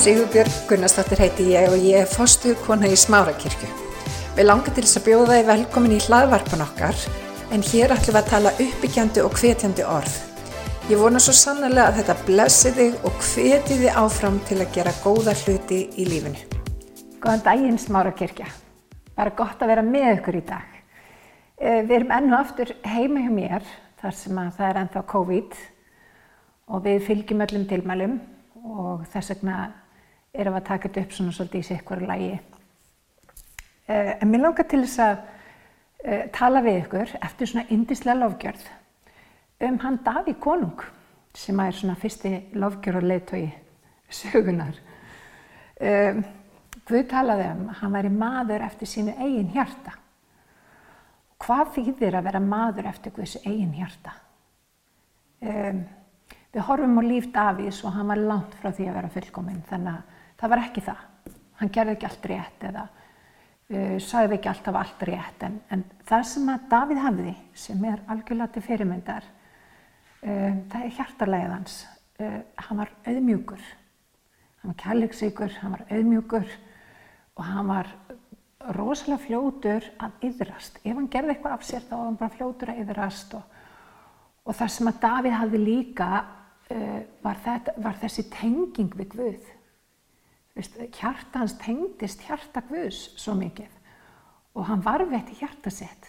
Sigurbjörg Gunnarsdóttir heiti ég og ég er fostu kona í Smárakirkju. Við langar til þess að bjóða þið velkomin í hlaðvarpan okkar en hér ætlum við að tala uppbyggjandi og hvetjandi orð. Ég vona svo sannlega að þetta blessi þig og hveti þið áfram til að gera góða hluti í lífinu. Góðan daginn Smárakirkja. Bara gott að vera með ykkur í dag. Eh, Við erum enn og aftur heima hjá mér þar sem að það er ennþá COVID og við fylgjum öllum tilmælum og þess vegna erum að taka þetta upp svona svolítið í sikkur lægi. Eh, En mér langar til þess að eh, tala við ykkur eftir svona indislega lofgjörð um hann Daví Konung sem er svona fyrsti lofgjörð og leiðtói sögunar. Um, Guð talaði um að hann væri maður eftir sínu eigin hjarta. Hvað þýðir að vera maður eftir Guðs eigin hjarta? Um, við horfum á líf Davís og hann var langt frá því að vera fullkominn þannig að það var ekki það. Hann gerði ekki allt rétt eða uh, sagði ekki alltaf allt rétt en, en það sem að Davíð hafði sem er algjörlega til fyrirmyndar uh, það er hjartarlegið hans. Uh, hann var auðmjúkur, hann var kærleiksíkur, hann var auðmjúkur og hann var rosalega fljótur að yðrast. Ef hann gerði eitthvað af sér þá var hann bara fljótur að yðrast og, og það sem að Davíð hafði líka uh, var, þetta, var þessi tenging við Guð. Hjarta hans tengdist hjarta Guðs svo mikið og hann varvetti hjarta sitt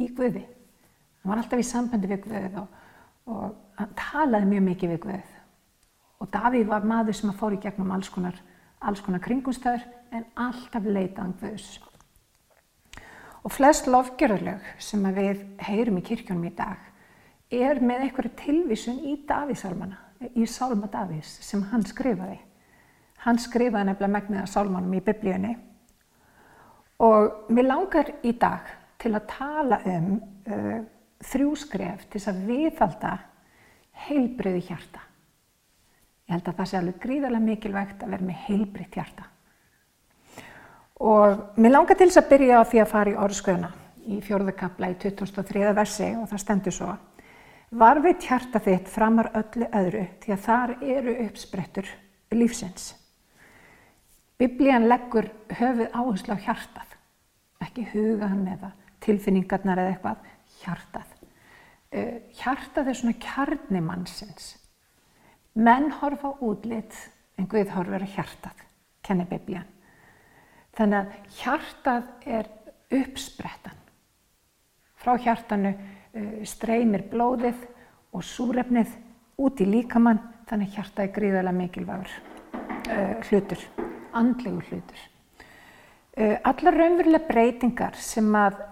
í Guði. Hann var alltaf í sambandi við Guð og, og hann talaði mjög mikið við Guð. Og Davíð var maður sem fór í gegnum alls konar, konar kringumstöður en alltaf leitaðan Guðs. Og flest lofgjörðlög sem við heyrum í kirkjónum í dag er með einhverju tilvísun í Davíðsálmana, í Sálma Davís sem hann skrifaði. Hann skrifaði nefnilega megniða sálmanum í biblíunni og mér langar í dag til að tala um uh, þrjú skref til þess að viðhalda heilbriði hjarta. Ég held að það sé alveg gríðarlega mikilvægt að vera með heilbriðt hjarta. Og mér langar til þess að byrja á því að fara í orðsköðuna í fjórðakabla í 2003. versi og það stendur svo. Varveit hjarta þitt framar öllu öðru því að þar eru uppsprettur lífsins. Biblían leggur höfuð áherslu á hjartað, ekki hugan eða tilfinningarnar eða eitthvað, hjartað. Uh, hjartað er svona kjarni mannsins. Menn horfa á útlit en Guð horfir á hjartað, kenni Biblían. Þannig að hjartað er uppsprettan. Frá hjartanu uh, streymir blóðið og súrefnið út í líkamann, þannig að hjartað er gríðarlega mikilvægur uh, hlutur, andlegu hlutur. Uh, allar raunverulega breytingar sem að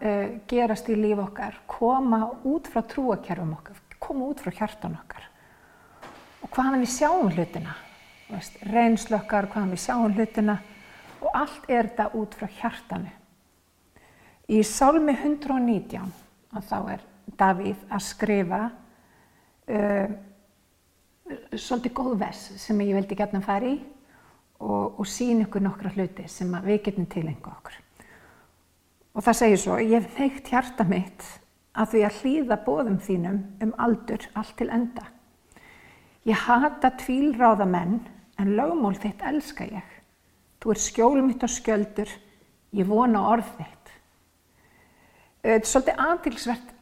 gerast í líf okkar koma út frá trúakerfum okkar, koma út frá hjartan okkar. Og hvaðan við sjáum hlutina, reynslu okkar, hvaðan við sjáum hlutina, og allt er þetta út frá hjartanu. Í Sálmi 119 að þá er Davíð að skrifa uh, svolítið góð vers sem ég veldi gætna að fara í og, og sín ykkur nokkra hluti sem við getum tilengu okkur. Og það segir svo, ég hef neitt hjarta mitt að því að hlýða bóðum þínum um aldur allt til enda. Ég hata tvílráða menn en lögmól þitt elska ég. Þú er skjól mitt og skjöldur, ég vona orð þitt. Þetta er svolítið aðtilsvert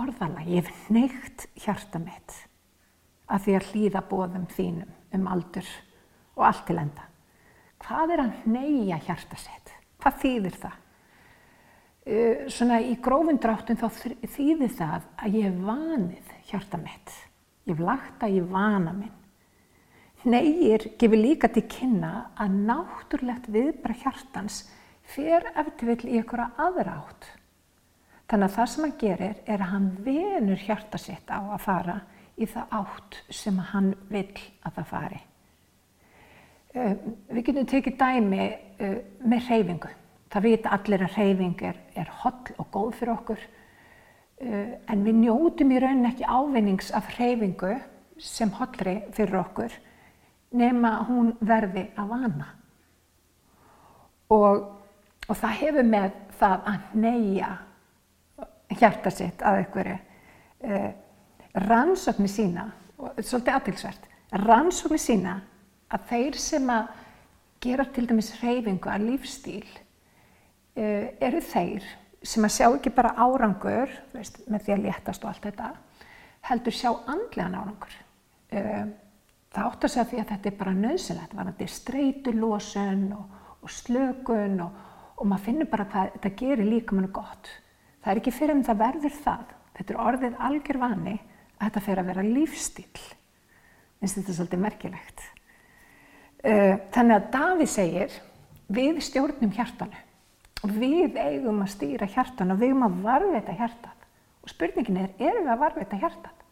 orðalag, ég hef neitt hjarta mitt að því að hlýða bóðum þínum um aldur og allt til enda. Hvað er að neyja hjarta sitt? Hvað þýðir það? Svona í grófundráttum þá þýðir það að ég hef vanið hjarta mitt. Ég hef lagt að ég vana minn. Neyir gefur líka til kynna að náttúrulegt viðbra hjartans fer eftir vill í einhverja aðra átt. Þannig að það sem hann gerir er að hann venur hjarta sitt á að fara í það átt sem hann vill að það fari. Uh, við getum tekið dæmi uh, með reyfingu. Það vita allir að reyfing er, er holl og góð fyrir okkur uh, en við njótum í rauninni ekki ávinnings af reyfingu sem hollri fyrir okkur nema hún verði að vana. Og, og það hefur með það að neyja hjarta sitt að einhverju. Uh, rannsóknir sína, svolítið aðtilsvert, rannsóknir sína að þeir sem að gera til dæmis reyfingu að lífstíl uh, eru þeir sem að sjá ekki bara árangur veist, með því að léttast og allt þetta heldur sjá andlegan árangur. Uh, það átt að segja því að þetta er bara nöðsilegt varandi streytulósun og, og slökun og, og maður finnur bara hvað þetta gerir líka mann gott. Það er ekki fyrir en það verður það. Þetta er orðið algjör vani að þetta fer að vera lífstíl finnst þetta svolítið merkilegt þannig að Daví segir við stjórnum hjartanu og við eigum að stýra hjartanu og við eigum að varveita hjartan og spurningin er, erum við að varveita hjartan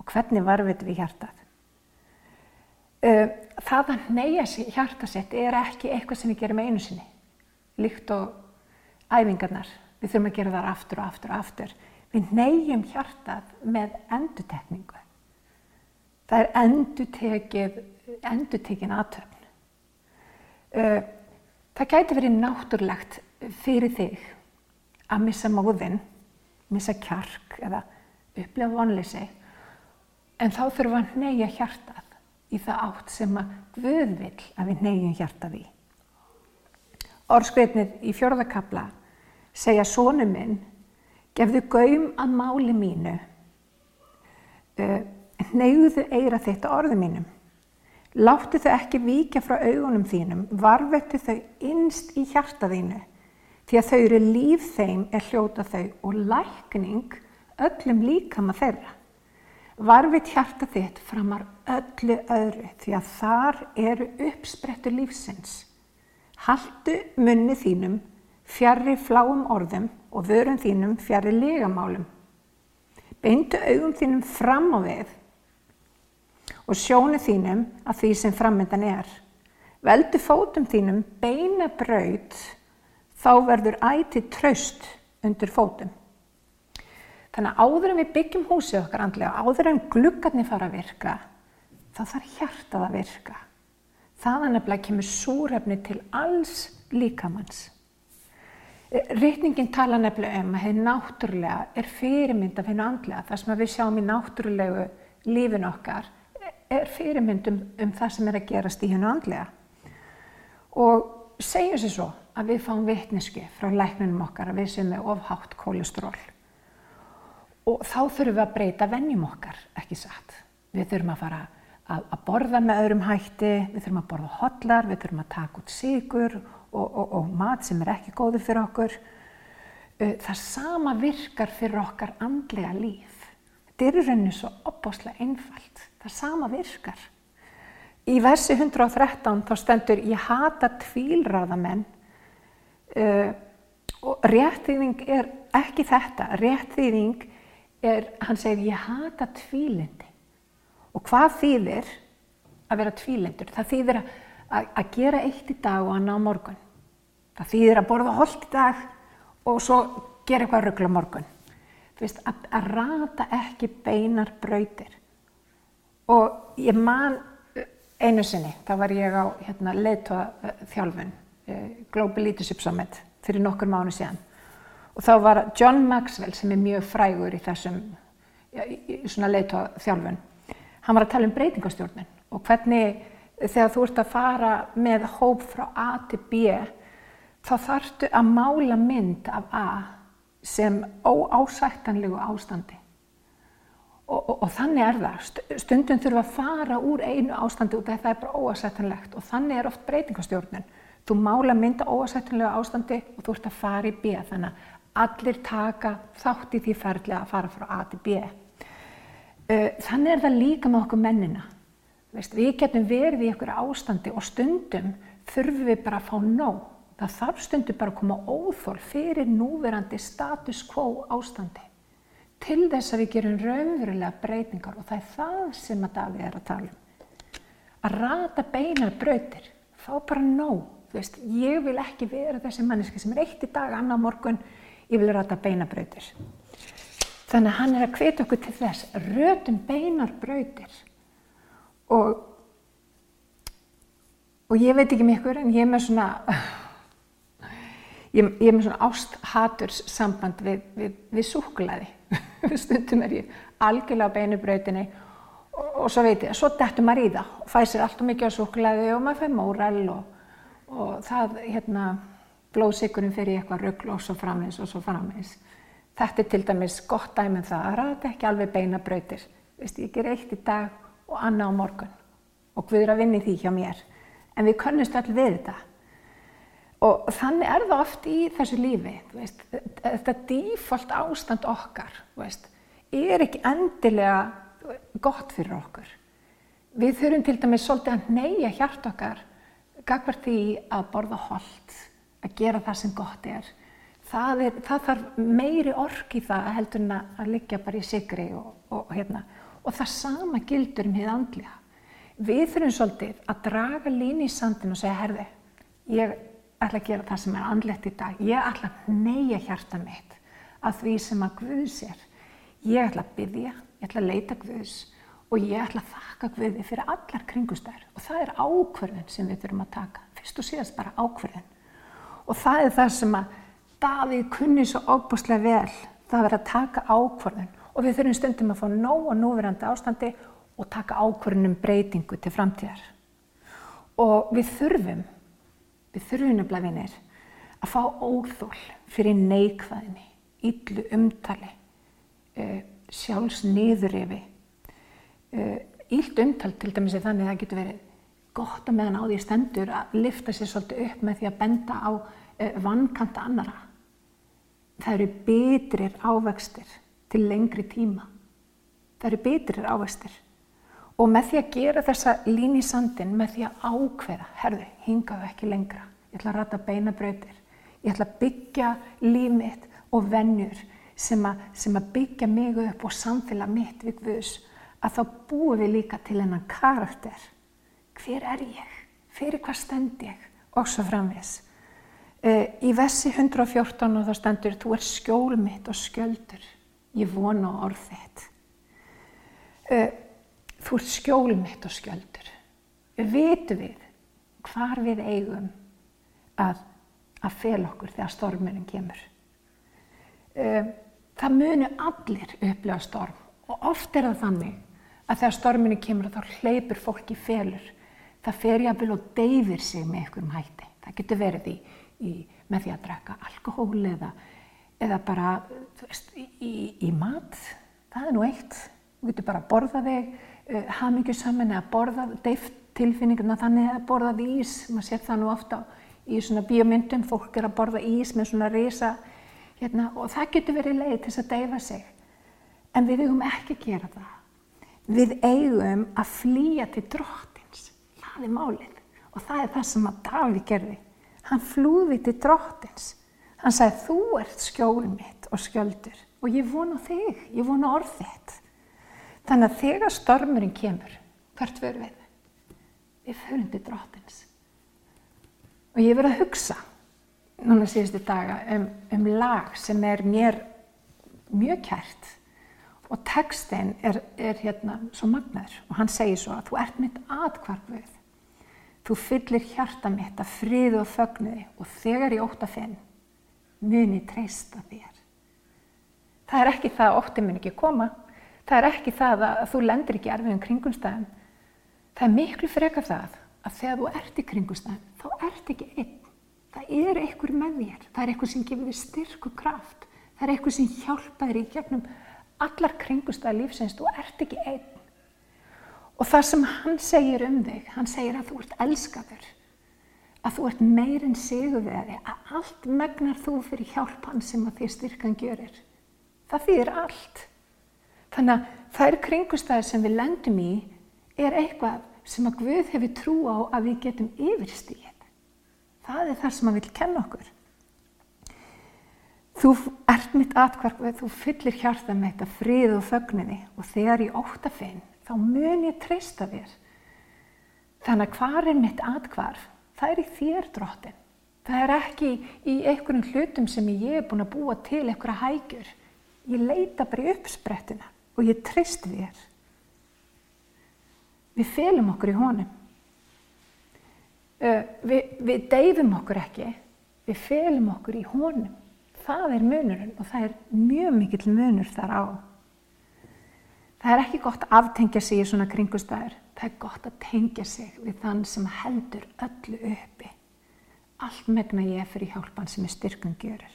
og hvernig varveitum við hjartan uh, það að neyja hjartasett er ekki eitthvað sem við gerum einu sinni líkt og æfingarnar. Við þurfum að gera það aftur og aftur og aftur. Við neyjum hjartað með endutekningu. Það er endutekið, endutekin aðtöfn. Það gæti verið náttúrlegt fyrir þig að missa móðinn, missa kjark eða upplefa vonleysi en þá þurfum við að neyja hjartað í það átt sem að Guð vil að við neyjum hjartað í. Orskveitnið í fjörðakabla segja sónu minn Gefðu gaum að máli mínu, neyðu eira þetta orðu mínum. Láttu þau ekki vika frá augunum þínum, varvetu þau innst í hjarta þínu, því að þau eru líf þeim er hljóta þau og lækning öllum líkama þeirra. Varvit hjarta þitt framar öllu öðru, því að þar eru uppsprettu lífsins. Haldu munni þínum, fjarrri fláum orðum, og vörum þínum fjari legamálum. Beindu augum þínum fram á við og sjónu þínum að því sem framöndan er. Veldu fótum þínum beina braud, þá verður ætið traust undir fótum. Þannig að áður en við byggjum húsið okkar andlega, áður en gluggarnir fara að virka, þá þarf hjartað að virka. Þaðan nefnilega kemur súrefni til alls líkamanns. Rítningin tala nefnilega um að henni náttúrulega er fyrirmynd af hennu andlega. Það sem við sjáum í náttúrulegu lífin okkar er fyrirmynd um, það sem er að gerast í hennu andlega. Og segjum sér svo að við fáum vitneski frá læknunum okkar að við sem er ofhátt kólestról. Og þá þurfum við að breyta vennjum okkar, ekki satt. Við þurfum að fara að, að borða með öðrum hætti, við þurfum að borða hotlar, við þurfum að taka út sigur og, og, og mat sem er ekki góður fyrir okkur. Uh, það sama virkar fyrir okkar andlega líf. Þetta er í rauninu svo opbáslega einfalt. Það sama virkar. Í versi 113 þá stendur ég hata tvílraðamenn uh, og réttþýðing er ekki þetta. Réttþýðing er, hann segir ég hata tvílindi. Og hvað þýðir að vera tvílindur? Það þýðir að að gera eitt í dag og annað á morgun. Það þýðir að borða holdt í dag og svo gera eitthvað ruggla morgun. Veist, að, að rata ekki beinar brautir. Og ég man eh, einu sinni, þá var ég á hérna, leittóa þjálfun, eh, Global Leadership Summit, fyrir nokkur mánu síðan. Og þá var John Maxwell, sem er mjög frægur í þessum leittóa þjálfun, hann var að tala um breytingastjórnin og hvernig þegar þú ert að fara með hóp frá A til B þá þarftu að mála mynd af A sem óásættanlegu ástandi. Og, og, og þannig er það. Stundum þurfa að fara úr einu ástandi og það er bara óásættanlegt. Og þannig er oft breytingastjórnun þú mála mynd af óásættanlegu ástandi og þú ert að fara í B. Þannig að allir taka þátt í því ferðlega að fara frá A til B. Þannig er það líka með okkur mennina. Veist, við getum verið í einhverju ástandi og stundum þurfum við bara að fá nóg. Það þarf stundum bara að koma óþól fyrir núverandi status quo ástandi til þess að við gerum raunverulega breytingar og það er það sem að Davíð er að tala um. Að rata beinar brautir, fá bara nóg. Veist, ég vil ekki vera þessi manneski sem er eitt í dag, annar morgun, ég vil rata beinar brautir. Þannig að hann er að hvita okkur til þess, rötum beinar brautir og, og ég veit ekki mikkur en ég er með svona ég, ég er með svona ásthaturs samband við, við, við súkulæði stundum er ég algjörlega á beinubrautinni og, og svo veit ég, svo dettur maður í það og fæ sér allt og mikið á súkulæði og maður fær móral og, og það, hérna, blóðsíkurinn fyrir eitthvað ruggl og svo framins og svo framins. Þetta er til dæmis gott dæmið um það, það ræði ekki alveg beina brautir. Veist, ég ger eitt í dag og annað á morgun og Guður að vinni því hjá mér. En við könnumst allir við þetta. Og þannig er það oft í þessu lífi, veist, þetta dífolt ástand okkar, veist, er ekki endilega gott fyrir okkur. Við þurfum til dæmis svolítið að neyja hjart okkar, gagvar því að borða hold, að gera það sem gott er. Það, er, það þarf meiri ork í það heldur en að liggja bara í sigri og, og, hérna. og það sama gildur um hið andlega. Við þurfum svolítið að draga líni í sandin og segja, herði, ég ætla að gera það sem er andlegt í dag. Ég ætla að neyja hjarta mitt að því sem að Guðs er. Ég ætla að byggja, ég ætla að leita Guðs og ég ætla að þakka Guði fyrir allar kringustæður. Og það er ákverðin sem við þurfum að taka. Fyrst og síðast bara ákverðin. Og það er það sem að Davíð kunni svo óbúslega vel. Það er að taka ákverðin. Og við þurfum stundum að fá nóg og núverandi ástandi og taka ákverðin um breytingu til framtíðar. Og við þurfum Við þurfum nefnilega vinir að fá óþól fyrir neikvæðinni, yllu umtali, uh, sjálfsniðurifi. Uh, Ílt umtal til dæmis er þannig að það getur verið gott að meðan á því stendur að lifta sér svolítið upp með því að benda á uh, vannkanta annara. Það eru betrir ávextir til lengri tíma. Það eru betrir ávextir. Og með því að gera þessa lín í sandin, með því að ákveða, herðu, hingaðu ekki lengra. Ég ætla að rata beinabrautir. Ég ætla að byggja líf mitt og vennjur sem, sem að byggja mig upp og samfélag mitt við Guðs. Að þá búum við líka til hennan karakter. Hver er ég? Fyrir hvað stend ég? Og svo framvis. Uh, í vessi 114 og þá stendur þú er skjól mitt og skjöldur. Ég vona orð þitt. Uh, Þú ert skjól mitt og skjöldur. Vitu við hvar við eigum að, að fel okkur þegar stormurinn kemur. Það munu allir upplega storm og oft er það þannig að þegar stormurinn kemur þá hleypur fólk í felur. Það fer jafnvel og deyfir sig með einhverjum hætti. Það getur verið í, í, með því að drekka alkohól eða, eða bara veist, í, í mat. Það er nú eitt. Þú getur bara að borða þig uh, hamingjusaman eða borða deift tilfinninguna þannig að borða ís, maður sér það nú ofta í svona bíomyndum, fólk er að borða ís með svona reysa hérna, og það getur verið leið til þess að deyfa sig. En við eigum ekki að gera það. Við eigum að flýja til drottins, það er málið og það er það sem að Daví gerði. Hann flúði til drottins. Hann sagði þú ert skjól mitt og skjöldur og ég vona þig, ég vona orð þitt. Þannig að þegar stormurinn kemur, hvert verður við? Við förum til drottins. Og ég verið að hugsa, núna síðustu daga, um, um lag sem er mér mjög kært og textin er, er hérna svo magnaður og hann segir svo að þú ert mitt atkvarfið. Þú fyllir hjarta mitt að friðu og fögnuði og þegar ég ótt að finn, muni treysta þér. Það er ekki það að ótti mun ekki koma, Það er ekki það að þú lendir ekki erfiðum kringumstæðum. Það er miklu freka það að þegar þú ert í kringumstæðum, þá ert ekki einn. Það er einhver með þér. Það er einhver sem gefur þér styrk og kraft. Það er einhver sem hjálpa þér í gegnum allar kringumstæði lífsins. Þú ert ekki einn. Og það sem hann segir um þig, hann segir að þú ert elskaður. Að þú ert meirinn sigurveri. Að allt megnar þú fyrir hjálp hann sem að þér styrkan gjörir. Það þýðir allt. Þannig að þær kringustæðir sem við lendum í er eitthvað sem að Guð hefur trú á að við getum yfirstíð. Það er það sem að vil kenna okkur. Þú ert mitt atkvarf, þú fyllir hjarta með þetta frið og fögninni og þegar ég ótt að finn, þá mun ég treysta þér. Þannig að hvað er mitt atkvarf? Það er í þér drottin. Það er ekki í einhvern hlutum sem ég er búin að búa til einhverja hægjur. Ég leita bara í uppsprettina og ég treysti þér. Við felum okkur í honum. Uh, við, við deyfum okkur ekki, við felum okkur í honum. Það er munurinn og það er mjög mikill munur þar á. Það er ekki gott að aftengja sig í svona kringustæður. Það er gott að tengja sig við þann sem heldur öllu uppi. allt megna ég fyrir hjálpan sem er styrkun gjörir.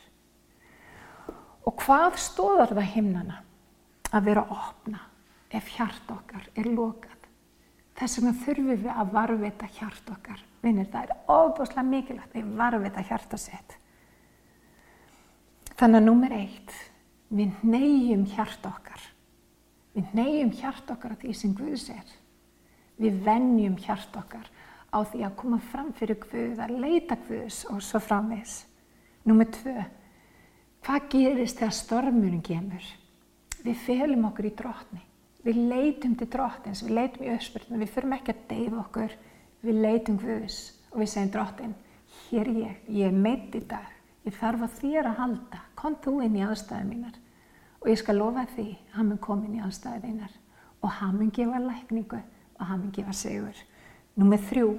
Og hvað stóðar það himnana að vera að opna ef hjart okkar er lokað? Þess vegna þurfum við að varvita hjart okkar. Vinnir, það er ofbúslega mikilvægt að varvita hjarta sitt. Þannig að nummer eitt, við neyjum hjart okkar. Við neyjum hjart okkar á því sem Guðs er. Við vennjum hjart okkar á því að koma fram fyrir Guð, að leita Guðs og svo framvegs. Númer tvö, hvað gerist þegar stormurinn kemur? Við felum okkur í drotni. Við leitum til drottins, við leitum í öspurðinu, við fyrum ekki að deyfa okkur, við leitum Guðs og við segjum drottin, hér er ég, ég er meitt í dag, ég þarf að þér að halda, kom þú inn í aðstæðu mínar og ég skal lofa því að hann mun koma inn í aðstæðu þínar og hann mun gefa lækningu og hann mun gefa segur. Númið þrjú,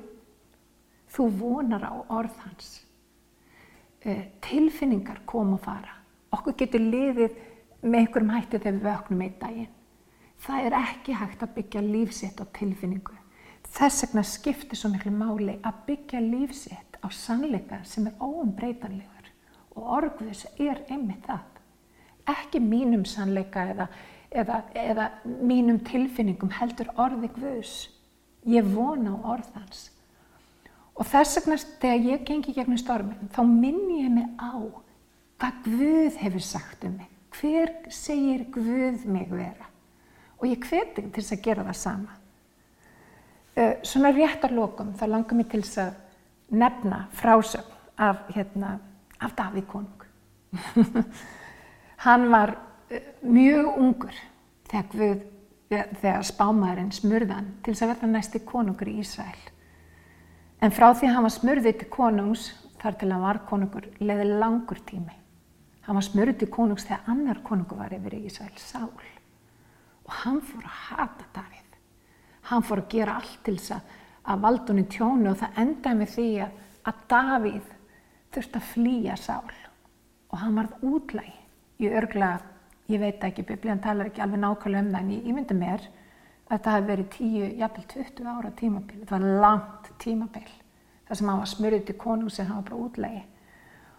þú vonar á orð hans. Eh, tilfinningar kom og fara. Okkur getur liðið með einhverjum hætti þegar við vöknum einn daginn. Það er ekki hægt að byggja lífsitt á tilfinningu. Þess vegna skiptir svo miklu máli að byggja lífsitt á sannleika sem er óumbreytanlegur og orguðis er einmitt það. Ekki mínum sannleika eða, eða, eða mínum tilfinningum heldur orði Guðs. Ég vona á orðans. Og þess vegna þegar ég gengi gegnum stormin þá minn ég mig á hvað Guð hefur sagt um mig. Hver segir Guð mig vera? Og ég hveti til þess að gera það sama. Uh, svona réttar lokum þá langar mér til þess að nefna frásögn af, hérna, af Davíð konung. Hann var uh, mjög ungur þegar, Guð, þegar spámaðurinn smurðan til þess að verða næsti konungur í Ísrael. En frá því að hann var smurðið til konungs þar til hann var konungur leði langur tími. Hann var smurðið til konungs þegar annar konungur var yfir í Ísrael, Sál. Og hann fór að hata Davíð. Hann fór að gera allt til þess að, valdunni tjónu og það endaði með því að, Davíð þurfti að flýja Sál. Og hann varð útlæg í örgla, ég veit ekki, biblíðan talar ekki alveg nákvæmlega um það, en ég, myndi mér að það hefði verið 10, jafnvel 20 ára tímabil. Það var langt tímabil. Það sem hann var smurðið til konung sem hann var bara útlægi.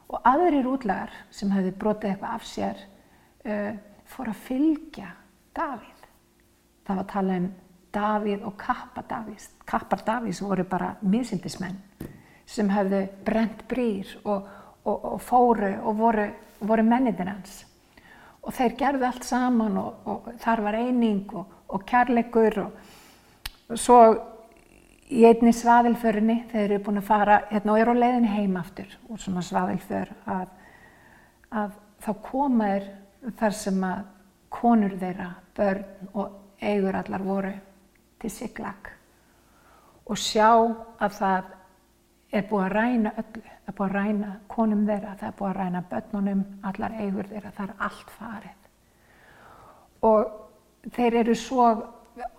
Og aðrir útlægar sem hefði brotið eitthvað af sér uh, fór að fylgja Davíð. Það var að tala um Davíð og Kappa Davís. Kappar Davís voru bara misindismenn sem hefðu brent brýr og, og, og fóru og voru, voru menniðin hans. Og þeir gerðu allt saman og, og þar var eining og kærleikur og svo í einni svaðilförinni þeir eru búin að fara hérna og eru á leiðinni heim aftur úr svona svaðilför að, að þá koma er þar sem að konur þeirra, börn og eigur allar voru til Siklag og sjá að það er búið að ræna öllu, það er búið að ræna konum þeirra, það er búið að ræna börnunum, allar eigur þeirra, það er allt farið. Og þeir eru svo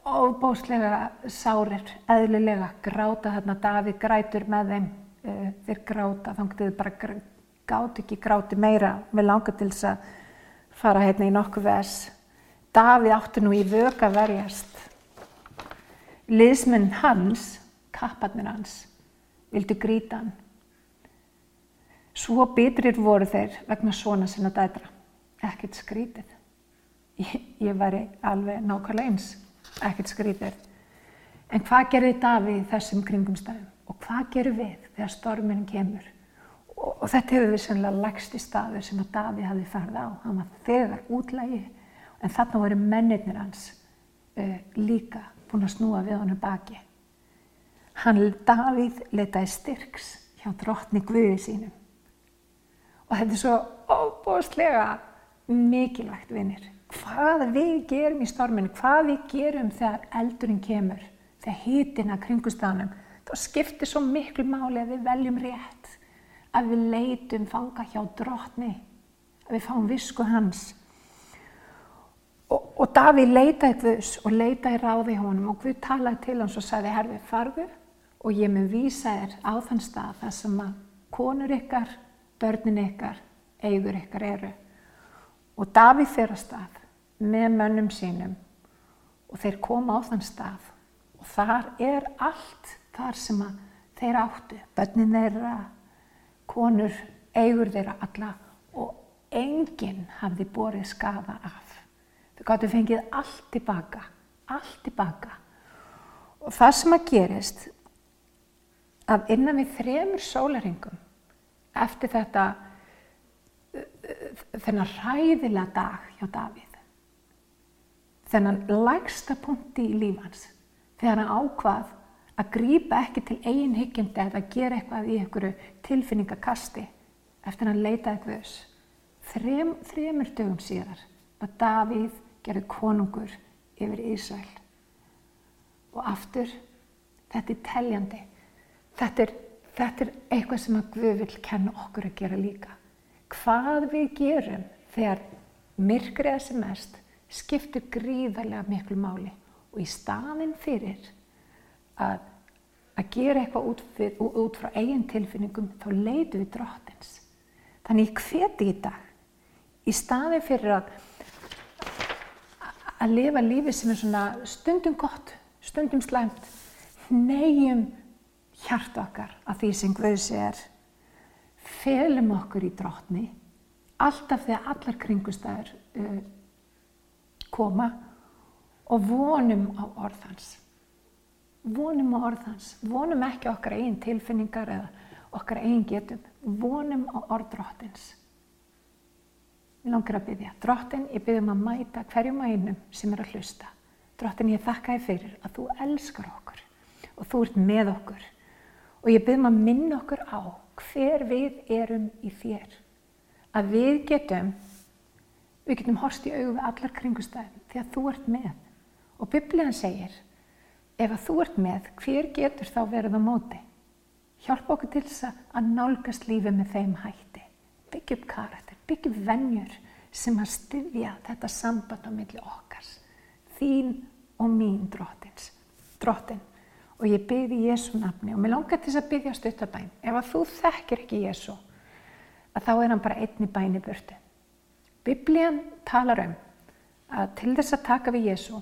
óbóslega sárir, eðlilega, gráta þarna, Davíð grætur með þeim, þeir gráta, þið bara gátt ekki gráti meira, við langar til þess að fara hérna í nokkuð vers. Davíð átti nú í vöka verjast. Liðsmenn hans, kapparnir hans, vildu gríta hann. Svo bitrir voru þeir vegna svona sinna dætra. Ekkert skrítið. Ég, ég væri alveg nákvæmlega eins. Ekkert skrítið. En hvað gerði Davíð þessum kringumstæðum? Og hvað gerir við þegar storminn kemur? Og, og þetta hefur við sannlega lagst í staðu sem að Davíð hafi farið á. Hann var þegar útlægi en þarna voru mennirnir hans uh, líka búin að snúa við honum baki. Hann, Davíð, letaði styrks hjá drottni Guði sínum. Og þetta er svo óbúslega mikilvægt vinnir. Hvað við gerum í storminu, hvað við gerum þegar eldurinn kemur, þegar hýtin að kringustanum, þá skiptir svo miklu máli að við veljum rétt, að við leitum fanga hjá drottni, að við fáum visku hans. Og, og Davíð leitaði Guðs og leitaði ráði honum og Guð talaði til hans og sagði, herfi, farðu og ég mun vísa þér á þann stað þar sem að konur ykkar, börnin ykkar, eigur ykkar eru. Og Davíð fyrir að stað með mönnum sínum og þeir koma á þann stað og þar er allt þar sem að þeir áttu, börnin þeirra, konur eigur þeirra alla og enginn hafði borið skafa af. Þau gáttu fengið allt tilbaka, allt tilbaka. Og það sem að gerist að innan við þremur sólaringum eftir þetta þennan ræðilega dag hjá Davíð þennan lægsta punkti í lífans þegar hann ákvað að grýpa ekki til eigin hyggjandi eða að gera eitthvað í einhverju tilfinningakasti eftir hann leitaði Guðs. Þrem, þremur dögum síðar var Davíð gerði konungur yfir Ísrael. Og aftur þetta er teljandi. Þetta er, þetta er eitthvað sem að Guð vil kenna okkur að gera líka. Hvað við gerum þegar myrkrið sem mest skiptir gríðarlega miklu máli og í staðin fyrir að, að gera eitthvað út, fyrir, út frá eigin tilfinningum þá leitu við drottins. Þannig ég hveti í dag í staðin fyrir að að lifa lífi sem er svona stundum gott, stundum slæmt, neyjum hjart okkar að því sem Guðs er felum okkur í drotni alltaf þegar allar kringustæður uh, koma og vonum á orðans. Vonum á orðans. Vonum ekki okkar eigin tilfinningar eða okkar eigin getum. Vonum á orðdrottins. Ég langar að byggja. Drottin, ég byggjum að mæta hverjum að einum sem er að hlusta. Drottin, ég þakka þér fyrir að þú elskar okkur og þú ert með okkur. Og ég byggjum að minna okkur á hver við erum í þér. Að við getum, við getum horst í auðu við allar kringustæðin því að þú ert með. Og Bibliðan segir, ef að þú ert með, hver getur þá verið á móti? Hjálpa okkur til þess að nálgast lífi með þeim hætti. Byggja upp karakter, byggja upp vennjur sem að styðja þetta samband á milli okkars. Þín og mín drottins. Drottin og ég byrði Jésu nafni og mér langar til þess að byrja stuttabæn. Ef að þú þekkir ekki Jésu, að þá er hann bara einni bæni burti. Biblían talar um að til þess að taka við Jésu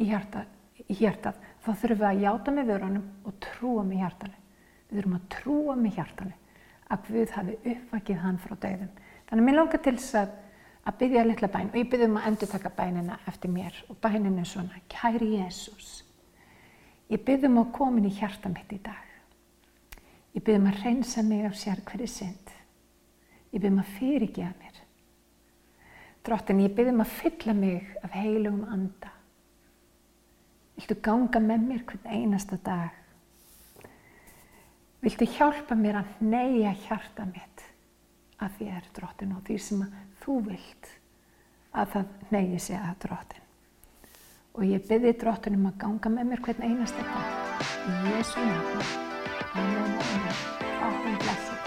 í hjartað, í hjartað þá þurfum við að játa með vörunum og trúa með hjartanu. Við þurfum að trúa með hjartanu að Guð hafi uppvakið hann frá döðum. Þannig að mér langar til þess að, að byrja litla bæn og ég byrði um að endur taka bænina eftir mér og bænin er svona, kæri Jésús. Ég byrðum að komin í hjarta mitt í dag. Ég byrðum að reynsa mig af sér hverju synd. Ég byrðum að fyrirgeða mér. Drottin, ég byrðum að fylla mig af heilugum anda. Viltu ganga með mér hvern einasta dag? Viltu hjálpa mér að neyja hjarta mitt að þér, drottin, og því sem þú vilt að það neyji sig að drottin og ég byrði dróttunum að ganga með mér hvern einasta dag. Í Jésu nafn Amen, amen, ákveðin blessi